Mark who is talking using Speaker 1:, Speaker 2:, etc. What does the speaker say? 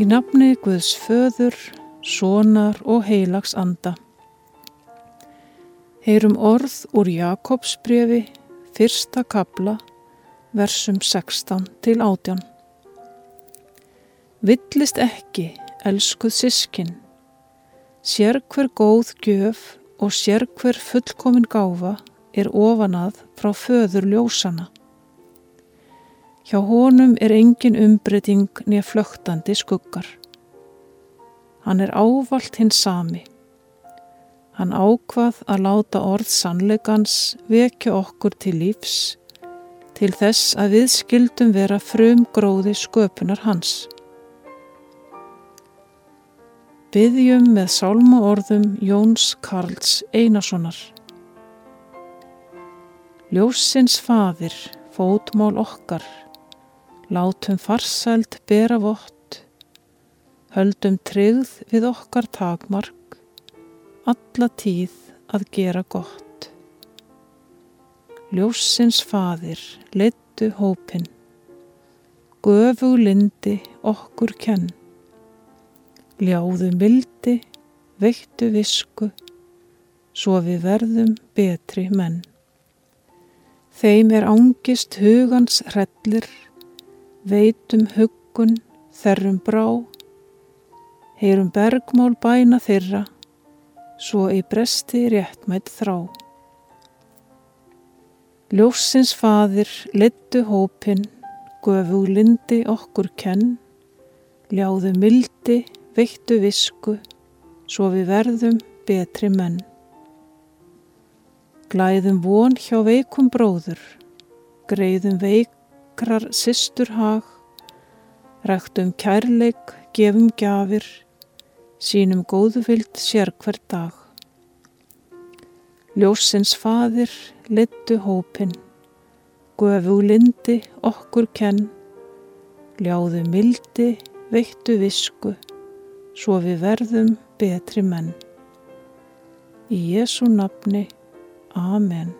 Speaker 1: Í nafni Guðs föður, sonar og heilags anda. Heyrum orð úr Jakobsbrefi, fyrsta kabla, versum 16 til 18. Villist ekki, elskuð sískin, sér hver góð gjöf og sér hver fullkomin gáfa er ofanað frá föður ljósana. Hjá honum er engin umbreyting nýja flögtandi skuggar. Hann er ávalt hins sami. Hann ákvað að láta orð sannleikans vekja okkur til lífs til þess að við skildum vera frum gróði sköpunar hans. Byðjum með sálma orðum Jóns Karls Einarssonar. Ljósins fadir, fótmál okkar, Látum farsælt bera vott, höldum tryggð við okkar takmark, alla tíð að gera gott. Ljósins fadir, leittu hópin, göfu lindi okkur kenn, ljáðu mildi, veittu visku, svo við verðum betri menn. Þeim er ángist hugans hrellir, veitum huggun, þerrum brá, heyrum bergmál bæna þeirra, svo í bresti réttmætt þrá. Ljósins fadir, littu hópin, göfu lindi okkur kenn, ljáðu mildi, veittu visku, svo við verðum betri menn. Glæðum von hjá veikum bróður, greiðum veik vakrar sýstur hag, ræktum kærleik, gefum gjafir, sínum góðvild sér hver dag. Ljósins fadir, littu hópin, gufu lindi okkur kenn, ljáðu mildi, veittu visku, svo við verðum betri menn. Í Jésu nafni, Amen.